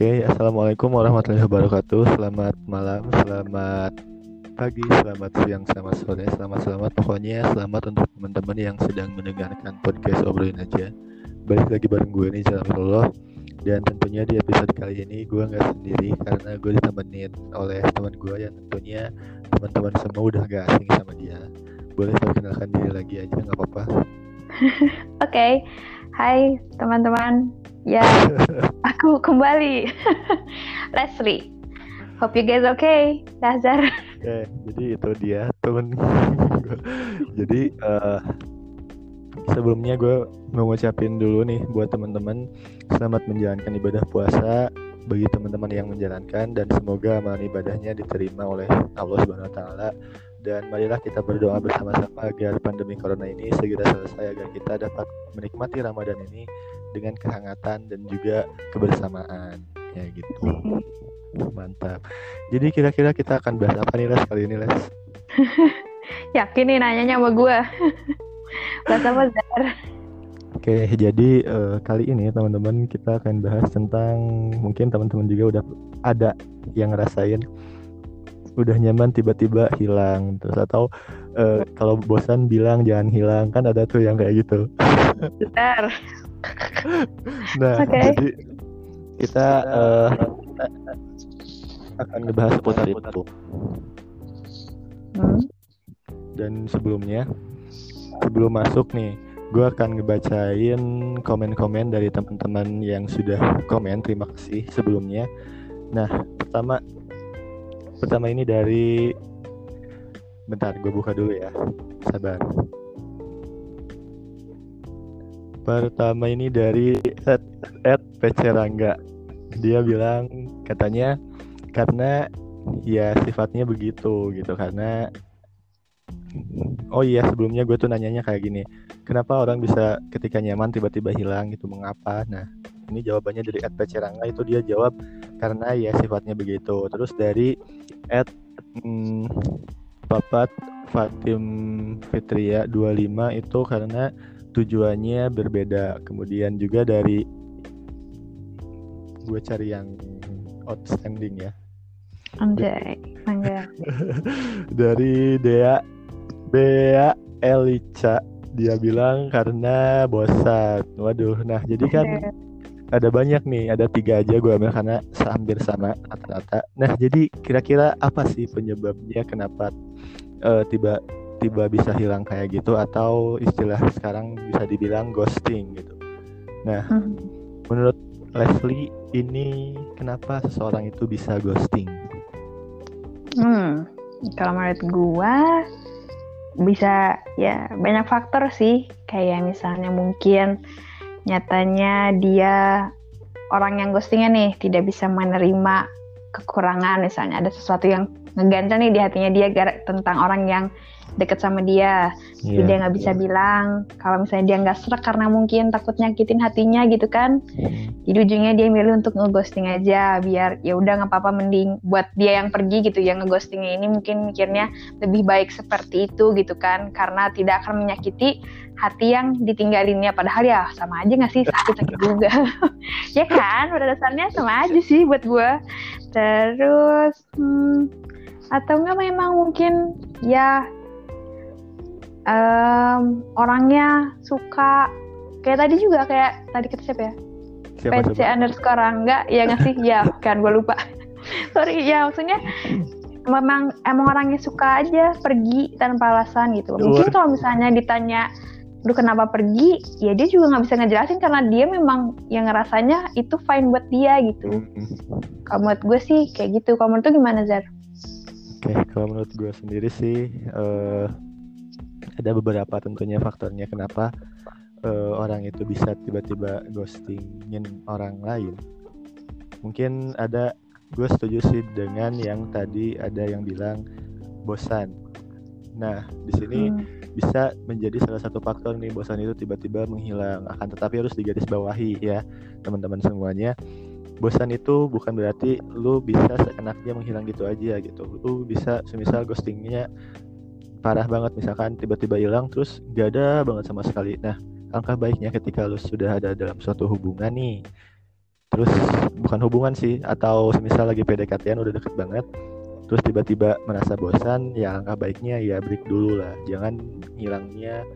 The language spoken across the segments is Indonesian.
Oke, assalamualaikum warahmatullahi wabarakatuh. Selamat malam, selamat pagi, selamat siang, selamat sore, selamat selamat. Pokoknya selamat untuk teman-teman yang sedang mendengarkan podcast obrolin aja. Balik lagi bareng gue nih Jalan dan tentunya di episode kali ini gue nggak sendiri karena gue ditemenin oleh teman gue yang tentunya teman-teman semua udah gak asing sama dia. Boleh perkenalkan diri lagi aja nggak apa-apa. Oke, okay. hai teman-teman. Ya, aku kembali. Leslie. Hope you guys okay, Lazar. Oke, okay, jadi itu dia temen. jadi uh, sebelumnya gue mau ngucapin dulu nih buat teman-teman selamat menjalankan ibadah puasa bagi teman-teman yang menjalankan dan semoga amalan ibadahnya diterima oleh Allah Subhanahu wa taala dan marilah kita berdoa bersama-sama agar pandemi corona ini segera selesai agar kita dapat menikmati Ramadan ini dengan kehangatan dan juga kebersamaan. Ya gitu. Mantap. Jadi kira-kira kita akan bahas apa nih Les kali ini Les? Yakin nih nanyanya sama gue bahas apa Zar? Oke, jadi uh, kali ini teman-teman kita akan bahas tentang mungkin teman-teman juga udah ada yang ngerasain udah nyaman tiba-tiba hilang. Terus atau uh, kalau bosan bilang jangan hilang kan ada tuh yang kayak gitu. Benar nah, okay. jadi kita uh, akan ngebahas seputar itu. Hmm. Dan sebelumnya, sebelum masuk nih, gue akan ngebacain komen-komen dari teman-teman yang sudah komen. Terima kasih sebelumnya. Nah, pertama, pertama ini dari, bentar, gue buka dulu ya. Sabar. Pertama ini dari Ed, Ed Pecerangga. Dia bilang katanya karena ya sifatnya begitu gitu. Karena oh iya sebelumnya gue tuh nanyanya kayak gini kenapa orang bisa ketika nyaman tiba-tiba hilang gitu mengapa nah ini jawabannya dari Ed Pecerangga. Itu dia jawab karena ya sifatnya begitu. Terus dari Ed hmm, Papat Fatim Fitria 25 itu karena tujuannya berbeda kemudian juga dari gue cari yang outstanding ya Anjay, anjay. dari Dea Bea Elica dia bilang karena bosan. Waduh, nah jadi kan okay. ada banyak nih, ada tiga aja gue ambil karena hampir sama rata-rata. Nah jadi kira-kira apa sih penyebabnya kenapa uh, tiba tiba bisa hilang kayak gitu atau istilah sekarang bisa dibilang ghosting gitu. Nah, hmm. menurut Leslie ini kenapa seseorang itu bisa ghosting? Hmm, kalau menurut gua bisa ya banyak faktor sih kayak misalnya mungkin nyatanya dia orang yang ghostingnya nih tidak bisa menerima kekurangan misalnya ada sesuatu yang ngeganjal nih di hatinya dia tentang orang yang deket sama dia. Yeah. dia nggak bisa yeah. bilang kalau misalnya dia nggak serak karena mungkin takut nyakitin hatinya gitu kan. Mm. jadi ujungnya dia milih untuk ngeghosting aja biar ya udah nggak apa-apa mending buat dia yang pergi gitu. Yang ngeghostingnya ini mungkin mikirnya lebih baik seperti itu gitu kan. Karena tidak akan menyakiti hati yang ditinggalinnya. Padahal ya sama aja nggak sih? Sakit-sakit juga. Ya kan? Pada dasarnya sama aja sih buat gue terus hmm, atau enggak memang mungkin ya um, orangnya suka kayak tadi juga kayak tadi kata siapa ya? Siapa, PC underscore enggak ya nggak sih? Ya kan gue lupa. Sorry ya maksudnya memang emang orangnya suka aja pergi tanpa alasan gitu. Mungkin kalau misalnya ditanya lu kenapa pergi? Ya dia juga nggak bisa ngejelasin karena dia memang yang ngerasanya itu fine buat dia gitu. Mm-hmm. kalau menurut gue sih kayak gitu. Kalau menurut lu gimana Zar? Oke okay, kalau menurut gue sendiri sih uh, ada beberapa tentunya faktornya kenapa uh, orang itu bisa tiba-tiba ghostingin orang lain. Mungkin ada gue setuju sih dengan yang tadi ada yang bilang bosan. Nah, di sini hmm. bisa menjadi salah satu faktor nih bosan itu tiba-tiba menghilang. Akan tetapi harus digarisbawahi ya, teman-teman semuanya. Bosan itu bukan berarti lu bisa seenaknya menghilang gitu aja gitu. Lu bisa semisal ghostingnya parah banget misalkan tiba-tiba hilang terus gak ada banget sama sekali. Nah langkah baiknya ketika lu sudah ada dalam suatu hubungan nih. Terus bukan hubungan sih atau semisal lagi PDKT udah deket banget terus tiba-tiba merasa bosan ya angka baiknya ya break dulu lah. Jangan hilangnya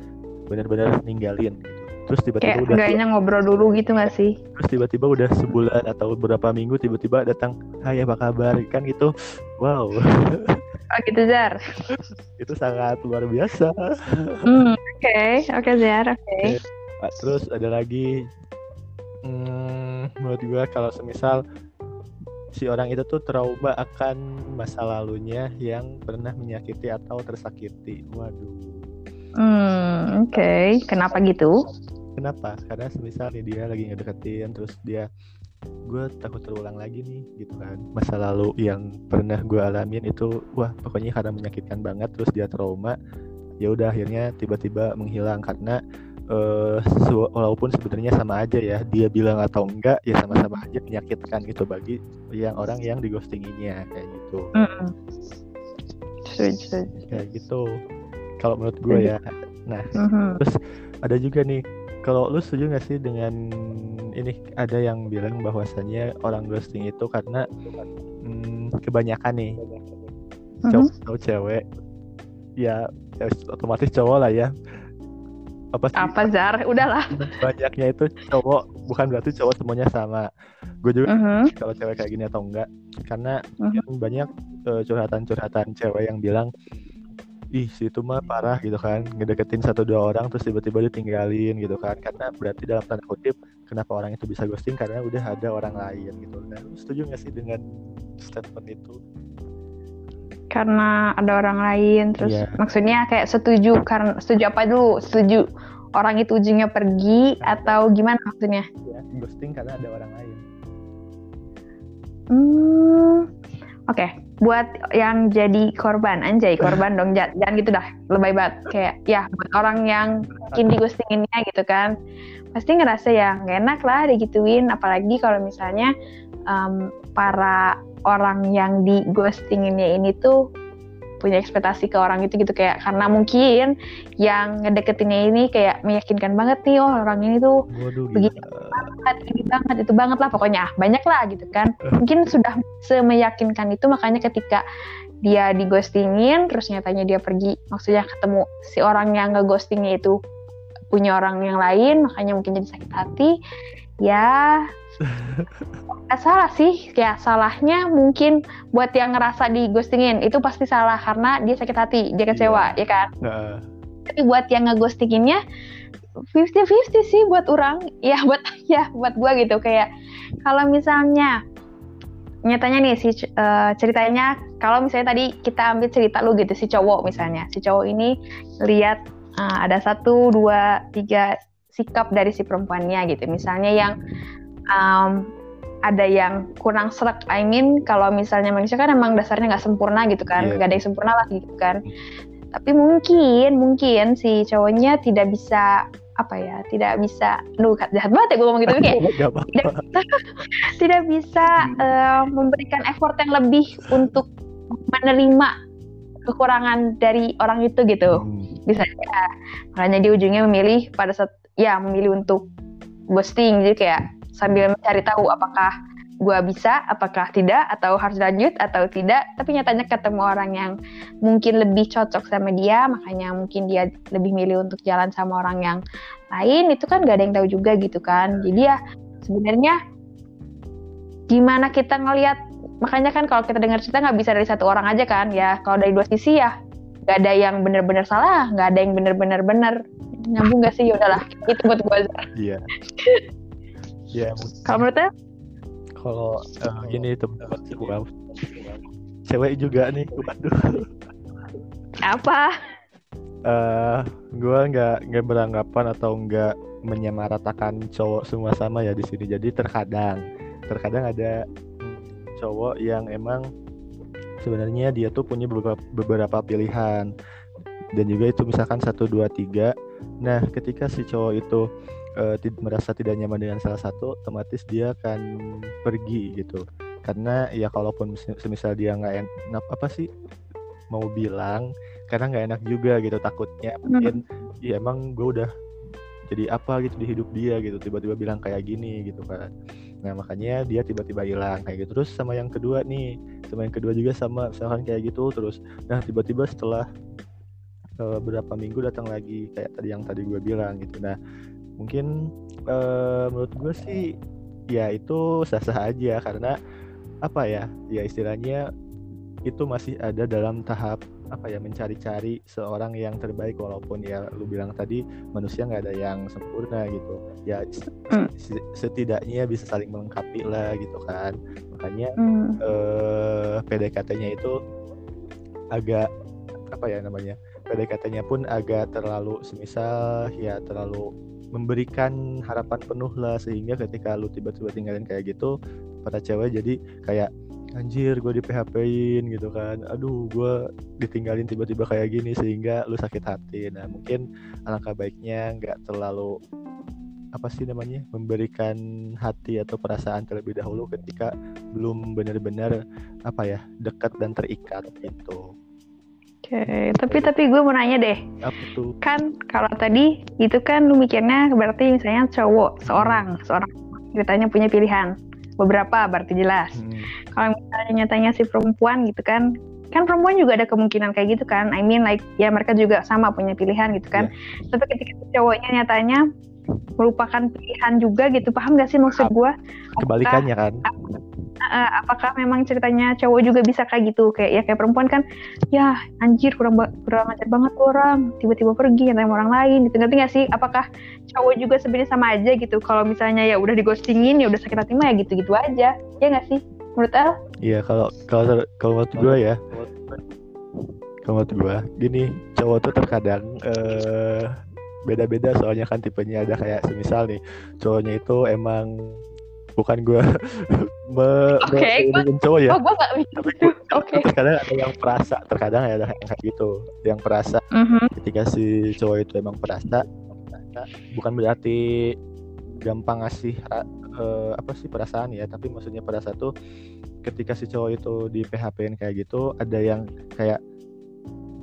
benar-benar ninggalin gitu terus tiba-tiba udah kayaknya ngobrol dulu gitu gak sih terus tiba-tiba udah sebulan atau beberapa minggu tiba-tiba datang hai apa kabar kan gitu wow oh gitu Jar itu sangat luar biasa hmm, oke oke Jar oke okay. terus ada lagi hmm, menurut gue kalau semisal si orang itu tuh trauma akan masa lalunya yang pernah menyakiti atau tersakiti. Waduh. Hmm, oke. Okay. Kenapa gitu? Kenapa? Karena misalnya dia lagi ngedeketin terus dia gue takut terulang lagi nih gitu kan masa lalu yang pernah gue alamin itu wah pokoknya karena menyakitkan banget terus dia trauma ya udah akhirnya tiba-tiba menghilang karena uh, walaupun sebenarnya sama aja ya dia bilang atau enggak ya sama-sama aja menyakitkan gitu bagi yang orang yang digostinginya kayak gitu mm -hmm. kayak gitu kalau menurut gue ya nah mm -hmm. terus ada juga nih kalau lu setuju gak sih dengan ini ada yang bilang bahwasannya orang ghosting itu karena hmm, kebanyakan nih cowok mm -hmm. atau cewek ya, ya otomatis cowok lah ya apa sih? Apa Zar? Udahlah. Banyaknya itu cowok, bukan berarti cowok semuanya sama. Gue juga uh mm-hmm. -huh. kalau cewek kayak gini atau enggak, karena uh mm-hmm. -huh. banyak uh, curhatan-curhatan cewek yang bilang ih situ mah parah gitu kan. Ngedeketin satu dua orang terus tiba-tiba ditinggalin gitu kan. Karena berarti dalam tanda kutip kenapa orang itu bisa ghosting? Karena udah ada orang lain gitu. Nah setuju gak sih dengan statement itu? Karena ada orang lain terus yeah. maksudnya kayak setuju karena setuju apa dulu? Setuju orang itu ujungnya pergi nah, atau gimana maksudnya? Ya ghosting karena ada orang lain. Hmm oke. okay. Buat yang jadi korban. Anjay korban dong. Jangan, jangan gitu dah. Lebay banget. Kayak ya buat orang yang mungkin di ghostinginnya gitu kan. Pasti ngerasa ya gak enak lah digituin. Apalagi kalau misalnya um, para orang yang di ghostinginnya ini tuh punya ekspektasi ke orang itu gitu kayak karena mungkin yang ngedeketinnya ini kayak meyakinkan banget nih oh orang ini tuh Waduh, begini banget ini banget itu banget lah pokoknya banyak lah gitu kan eh. mungkin sudah semeyakinkan itu makanya ketika dia di ghostingin terus nyatanya dia pergi maksudnya ketemu si orang yang ngeghostingnya itu punya orang yang lain makanya mungkin jadi sakit hati ya Gak salah sih, ya salahnya mungkin buat yang ngerasa di ghostingin itu pasti salah karena dia sakit hati, dia kecewa, iya. ya kan? Nah. Tapi buat yang ngeghostinginnya 50-50 sih buat orang, ya buat ya buat gua gitu kayak kalau misalnya nyatanya nih si uh, ceritanya kalau misalnya tadi kita ambil cerita lu gitu si cowok misalnya si cowok ini lihat uh, ada satu dua tiga sikap dari si perempuannya gitu misalnya yang um, ada yang kurang serak. I mean kalau misalnya manusia kan emang dasarnya nggak sempurna gitu kan, yeah. gak ada yang sempurna lah gitu kan. Tapi mungkin mungkin si cowoknya tidak bisa apa ya tidak bisa lu jahat banget ya gue ngomong gitu kayak tidak, tidak bisa uh, memberikan effort yang lebih untuk menerima kekurangan dari orang itu gitu hmm. bisa ya makanya dia ujungnya memilih pada saat ya memilih untuk ghosting jadi kayak sambil mencari tahu apakah gue bisa, apakah tidak, atau harus lanjut atau tidak. Tapi nyatanya ketemu orang yang mungkin lebih cocok sama dia, makanya mungkin dia lebih milih untuk jalan sama orang yang lain. Itu kan gak ada yang tahu juga gitu kan. Jadi ya sebenarnya gimana kita ngelihat, makanya kan kalau kita dengar cerita nggak bisa dari satu orang aja kan. Ya kalau dari dua sisi ya gak ada yang benar-benar salah, nggak ada yang benar-benar benar. Nyambung gak sih? Yaudahlah, itu buat gue. Iya. ya kalau menurutnya kalau uh, ini teman gue cewek juga nih waduh. Apa? Uh, eh, gue nggak nggak beranggapan atau nggak menyamaratakan cowok semua sama ya di sini. Jadi terkadang terkadang ada cowok yang emang sebenarnya dia tuh punya beberapa, beberapa pilihan. Dan juga itu misalkan satu dua tiga. Nah ketika si cowok itu uh, merasa tidak nyaman dengan salah satu, otomatis dia akan pergi gitu. Karena ya kalaupun semisal dia nggak enak apa sih mau bilang, karena nggak enak juga gitu takutnya hmm. mungkin ya emang gue udah jadi apa gitu di hidup dia gitu tiba-tiba bilang kayak gini gitu kan. nah makanya dia tiba-tiba hilang kayak gitu terus sama yang kedua nih sama yang kedua juga sama misalkan kayak gitu terus nah tiba-tiba setelah uh, berapa minggu datang lagi kayak tadi yang tadi gue bilang gitu nah mungkin uh, menurut gue sih ya itu sah-sah aja karena apa ya ya istilahnya itu masih ada dalam tahap apa ya mencari-cari seorang yang terbaik walaupun ya lu bilang tadi manusia nggak ada yang sempurna gitu ya mm. setidaknya bisa saling melengkapi lah gitu kan makanya mm. eh, PDKT-nya itu agak apa ya namanya PDKT-nya pun agak terlalu semisal ya terlalu memberikan harapan penuh lah sehingga ketika lu tiba-tiba tinggalin kayak gitu para cewek jadi kayak anjir gue di PHP-in gitu kan aduh gue ditinggalin tiba-tiba kayak gini sehingga lu sakit hati nah mungkin alangkah baiknya nggak terlalu apa sih namanya memberikan hati atau perasaan terlebih dahulu ketika belum benar-benar apa ya dekat dan terikat gitu. Oke, okay. tapi tapi gue mau nanya deh. Apa tuh? Kan kalau tadi itu kan lu mikirnya berarti misalnya cowok seorang, seorang ceritanya punya pilihan beberapa berarti jelas. Hmm. Kalau misalnya nyatanya si perempuan gitu kan, kan perempuan juga ada kemungkinan kayak gitu kan. I mean like ya mereka juga sama punya pilihan gitu kan. Yeah. Tapi ketika cowoknya nyatanya merupakan pilihan juga gitu, paham gak sih maksud gue? Kebalikannya kan? Uh, apakah memang ceritanya cowok juga bisa kayak gitu? Kayak ya kayak perempuan kan ya anjir kurang kurang ajar banget orang. Tiba-tiba pergi yang orang lain. Gitu. Ngerti gak sih? Apakah cowok juga sebenarnya sama aja gitu? Kalau misalnya ya udah digostingin ya udah sakit hati mah ya gitu-gitu aja. Ya gak sih? Menurut El? Iya kalau kalau kalau menurut gue ya. Kalau menurut gue gini cowok tuh terkadang uh, beda-beda soalnya kan tipenya. Ada kayak semisal nih cowoknya itu emang bukan gue me, okay, me cowok ya. Oh, gue gak Tapi okay. terkadang ada yang perasa, terkadang ada yang kayak gitu, yang perasa. Mm -hmm. Ketika si cowok itu emang perasa, bukan berarti gampang ngasih uh, apa sih perasaan ya, tapi maksudnya perasa tuh ketika si cowok itu di PHP-in kayak gitu, ada yang kayak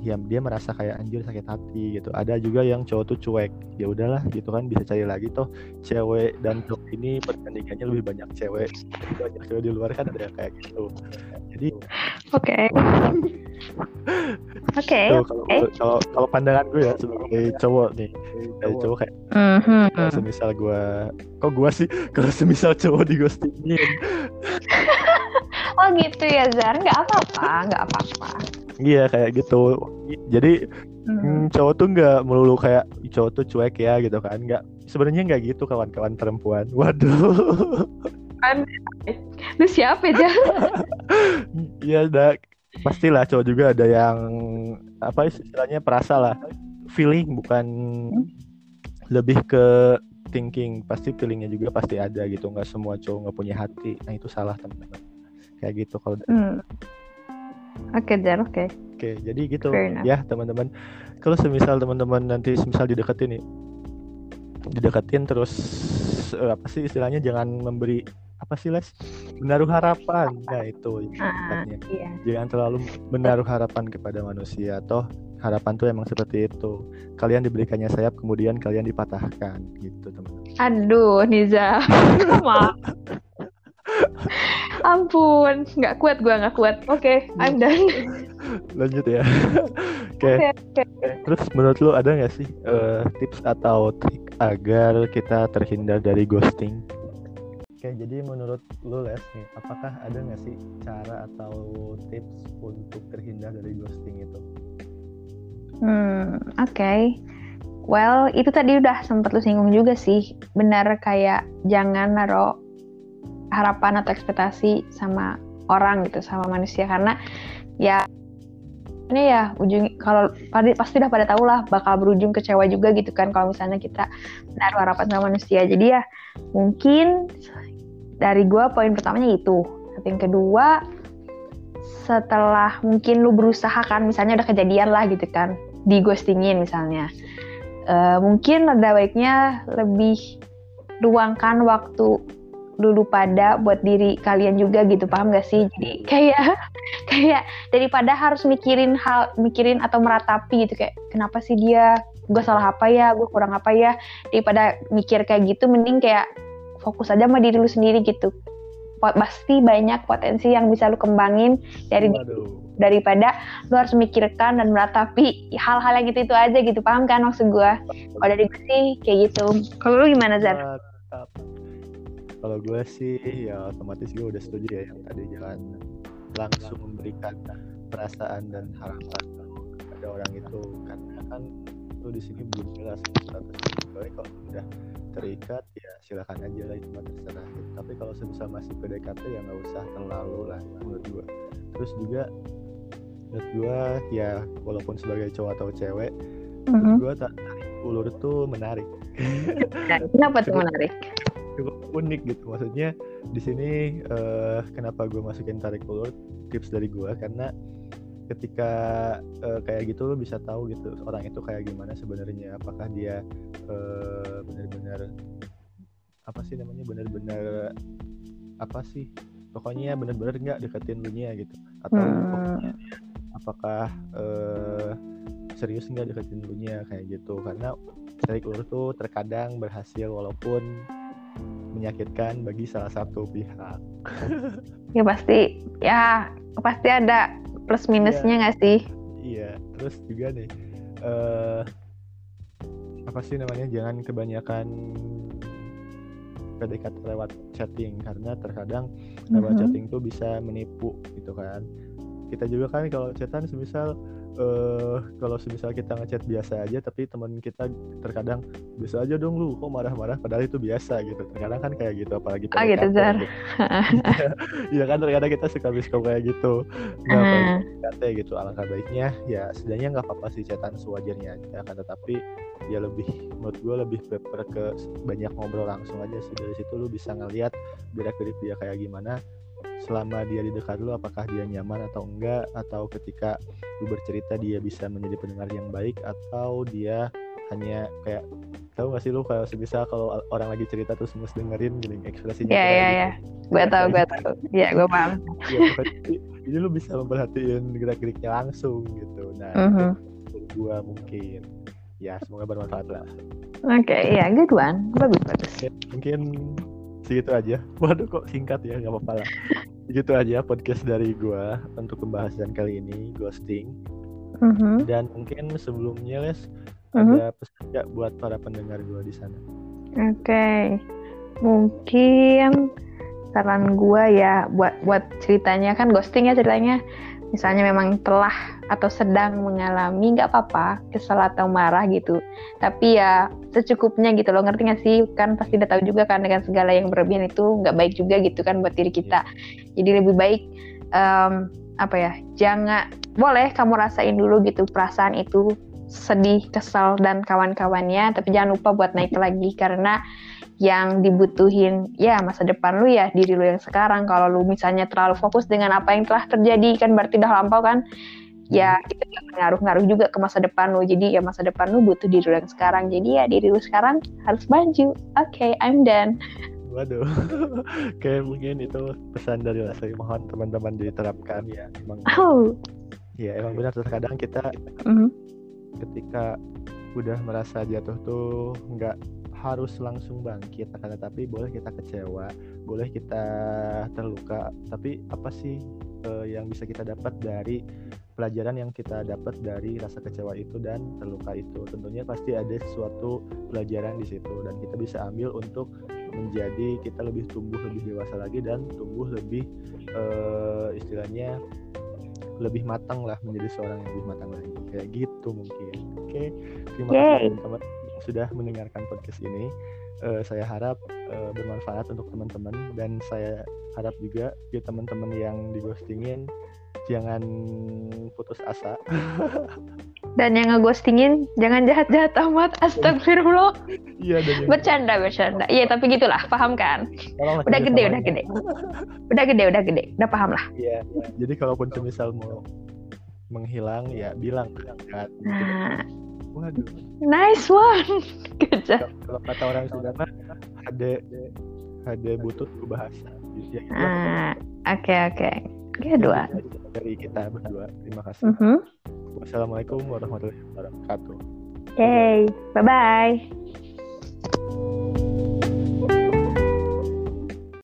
ya dia merasa kayak anjir sakit hati gitu. Ada juga yang cowok tuh cuek. Ya udahlah gitu kan bisa cari lagi toh cewek dan cowok ini perbandingannya lebih banyak cewek. Banyak cewek di luar kan ada yang kayak gitu. Jadi oke. Oke kalau kalau pandangan gue ya sebagai cowok nih dari cowok. kayak mm-hmm. semisal gue kok gue sih kalau semisal cowok di ghostingin oh gitu ya Zar nggak apa-apa nggak apa-apa Iya kayak gitu. Jadi hmm. cowok tuh nggak melulu kayak cowok tuh cuek ya gitu kan? Nggak. Sebenarnya nggak gitu kawan-kawan perempuan. Waduh. Kan, lu siapa aja? Iya, ada pastilah cowok juga ada yang apa istilahnya perasa lah, feeling bukan hmm. lebih ke thinking pasti feelingnya juga pasti ada gitu nggak semua cowok nggak punya hati nah itu salah teman-teman kayak gitu kalau hmm. Oke, okay, oke. Okay. Oke, jadi gitu. Ya teman-teman. Kalau semisal teman-teman nanti semisal dideketin nih, dideketin terus uh, apa sih istilahnya? Jangan memberi apa sih les? Menaruh harapan. Nah itu uh, iya. jangan terlalu menaruh harapan kepada manusia. Toh harapan tuh emang seperti itu. Kalian diberikannya sayap kemudian kalian dipatahkan. Gitu teman aduh Niza maaf Ampun, nggak kuat gue nggak kuat. Oke, okay, I'm done. Lanjut ya. Oke. Okay. Okay, okay. Terus menurut lu ada nggak sih uh, tips atau trik agar kita terhindar dari ghosting? Oke, okay, jadi menurut lu Les nih, apakah ada nggak sih cara atau tips untuk terhindar dari ghosting itu? Hmm, oke. Okay. Well, itu tadi udah sempat lu singgung juga sih. Benar kayak jangan naruh harapan atau ekspektasi sama orang gitu sama manusia. Karena ya ini ya ujung kalau pasti udah pada tahu lah bakal berujung kecewa juga gitu kan kalau misalnya kita menaruh harapan sama manusia. Jadi ya mungkin dari gue poin pertamanya itu. Tapi yang kedua setelah mungkin lu berusaha kan misalnya udah kejadian lah gitu kan di ghostingin misalnya. Uh, mungkin ada baiknya lebih luangkan waktu dulu pada buat diri kalian juga gitu paham gak sih? Jadi kayak kayak daripada harus mikirin hal mikirin atau meratapi gitu kayak kenapa sih dia? Gue salah apa ya? Gue kurang apa ya? Daripada mikir kayak gitu mending kayak fokus aja sama diri lu sendiri gitu. Pasti banyak potensi yang bisa lu kembangin dari Waduh. daripada lu harus memikirkan dan meratapi hal-hal yang gitu itu aja gitu paham kan maksud gue kalau dari gue sih kayak gitu. Kalau lu gimana Zar? Kalau gue sih ya otomatis gue udah setuju ya yang tadi jangan langsung memberikan perasaan dan harapan kepada orang itu. Karena kan lu di sini belum jelas status kalau udah terikat ya silakan aja lah itu mah terserah. Tapi kalau sebisa masih PDKT ya nggak usah terlalu lah menurut gua. Terus juga menurut gua ya walaupun sebagai cowok atau cewek mm-hmm. menurut gua tarik ulur tuh menarik. Nah, kenapa tuh menarik cukup unik gitu. Maksudnya di sini uh, kenapa gue masukin tarik ulur tips dari gue karena ketika uh, kayak gitu lo bisa tahu gitu orang itu kayak gimana sebenarnya. Apakah dia uh, benar-benar apa sih namanya benar-benar apa sih pokoknya benar-benar nggak deketin lu nya gitu. Atau hmm. apakah uh, serius nggak deketin lu nya kayak gitu. Karena tarik ulur tuh terkadang berhasil walaupun menyakitkan bagi salah satu pihak ya pasti ya pasti ada plus minusnya iya. nggak yeah. sih iya terus juga nih uh, apa sih namanya jangan kebanyakan PDKT lewat chatting karena terkadang lewat mm -hmm. chatting tuh bisa menipu gitu kan kita juga kan kalau chatan semisal uh, kalau semisal kita ngechat biasa aja tapi teman kita terkadang bisa aja dong lu. Kok marah-marah? Padahal itu biasa gitu. Terkadang kan kayak gitu apalagi oh gitu Zar. iya kan terkadang kita suka bisa kayak gitu. Nggak uh. gitu alangkah baiknya ya setidaknya nggak apa-apa sih chatan sewajarnya aja kan. Tetapi ya lebih menurut gue lebih prefer ke banyak ngobrol langsung aja sih. Dari situ lu bisa ngeliat gerak gerik dia kayak gimana selama dia di dekat lu apakah dia nyaman atau enggak atau ketika lu bercerita dia bisa menjadi pendengar yang baik atau dia hanya kayak tahu gak sih lu kalau sebisa kalau orang lagi cerita terus mus dengerin gini ekspresinya Iya iya iya. Gue tahu gue tahu. Iya gue paham. ya, jadi lu bisa memperhatiin gerak-geriknya langsung gitu. Nah, uh -huh. itu gue mungkin ya semoga bermanfaat lah. Oke, okay, iya good one. Bagus bagus. mungkin segitu aja. Waduh kok singkat ya, nggak apa-apa lah gitu aja podcast dari gue untuk pembahasan kali ini ghosting mm-hmm. dan mungkin sebelumnya les mm-hmm. ada pesan gak buat para pendengar gue di sana oke okay. mungkin saran gue ya buat buat ceritanya kan ghosting ya ceritanya misalnya memang telah atau sedang mengalami nggak apa-apa kesal atau marah gitu tapi ya secukupnya gitu loh. Ngerti gak sih? Kan pasti udah tahu juga kan dengan segala yang berlebihan itu nggak baik juga gitu kan buat diri kita. Iya. jadi lebih baik um, apa ya jangan boleh kamu rasain dulu gitu perasaan itu sedih kesal dan kawan-kawannya tapi jangan lupa buat naik lagi karena yang dibutuhin ya masa depan lu ya diri lu yang sekarang. Kalau lu misalnya terlalu fokus dengan apa yang telah terjadi kan berarti udah lampau kan ya hmm. itu ngaruh-ngaruh juga ke masa depan lu jadi ya masa depan lu butuh diri lu yang sekarang jadi ya diri lu sekarang harus maju oke okay, I'm done Waduh, kayak mungkin itu pesan dari saya mohon teman-teman diterapkan ya. Emang, oh. ya emang benar terkadang kita mm -hmm. ketika udah merasa jatuh tuh nggak harus langsung bangkit akan tetapi boleh kita kecewa boleh kita terluka. Tapi apa sih uh, yang bisa kita dapat dari pelajaran yang kita dapat dari rasa kecewa itu dan terluka itu? Tentunya pasti ada sesuatu pelajaran di situ dan kita bisa ambil untuk menjadi kita lebih tumbuh lebih dewasa lagi dan tumbuh lebih uh, istilahnya lebih matang lah menjadi seorang yang lebih matang lagi. Kayak gitu mungkin. Oke okay. terima kasih teman-teman sudah mendengarkan podcast ini. Uh, saya harap uh, bermanfaat untuk teman-teman dan saya harap juga ya teman-teman yang digostingin jangan putus asa. dan yang ngeghostingin jangan jahat-jahat amat. Astagfirullah. Iya, dan bercanda bercanda. Iya, tapi gitulah, paham kan? udah gede, udah gede. udah gede, udah gede. Udah paham lah. Iya, ya. jadi kalaupun semisal mau menghilang ya bilang kan. Nah, Waduh. Nice one. Good Kalau kata orang Sunda mah ada ada butut bahasa. Ya, gitu. Ah, oke oke. Kedua. Dari kita berdua. Terima kasih. Mm -hmm. Wassalamualaikum warahmatullahi wabarakatuh. Oke, okay. bye bye.